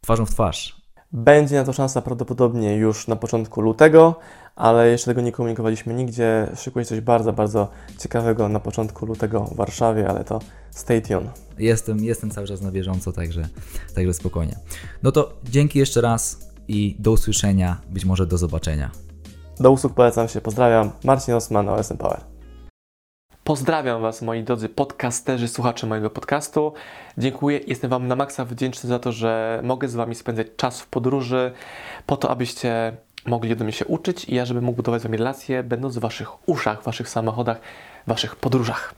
[SPEAKER 2] twarzą w twarz
[SPEAKER 1] będzie na to szansa prawdopodobnie już na początku lutego, ale jeszcze tego nie komunikowaliśmy nigdzie. Szykuje coś bardzo, bardzo ciekawego na początku lutego w Warszawie, ale to stay tuned.
[SPEAKER 2] Jestem, jestem cały czas na bieżąco, także, także spokojnie. No to dzięki jeszcze raz i do usłyszenia, być może do zobaczenia.
[SPEAKER 1] Do usług polecam się, pozdrawiam. Marcin Osman, OSM Power. Pozdrawiam Was, moi drodzy podcasterzy, słuchacze mojego podcastu. Dziękuję, jestem Wam na maksa wdzięczny za to, że mogę z Wami spędzać czas w podróży, po to, abyście mogli ode mnie się uczyć i ja, żebym mógł budować z Wami relacje, będąc w Waszych uszach, w Waszych samochodach, w Waszych podróżach.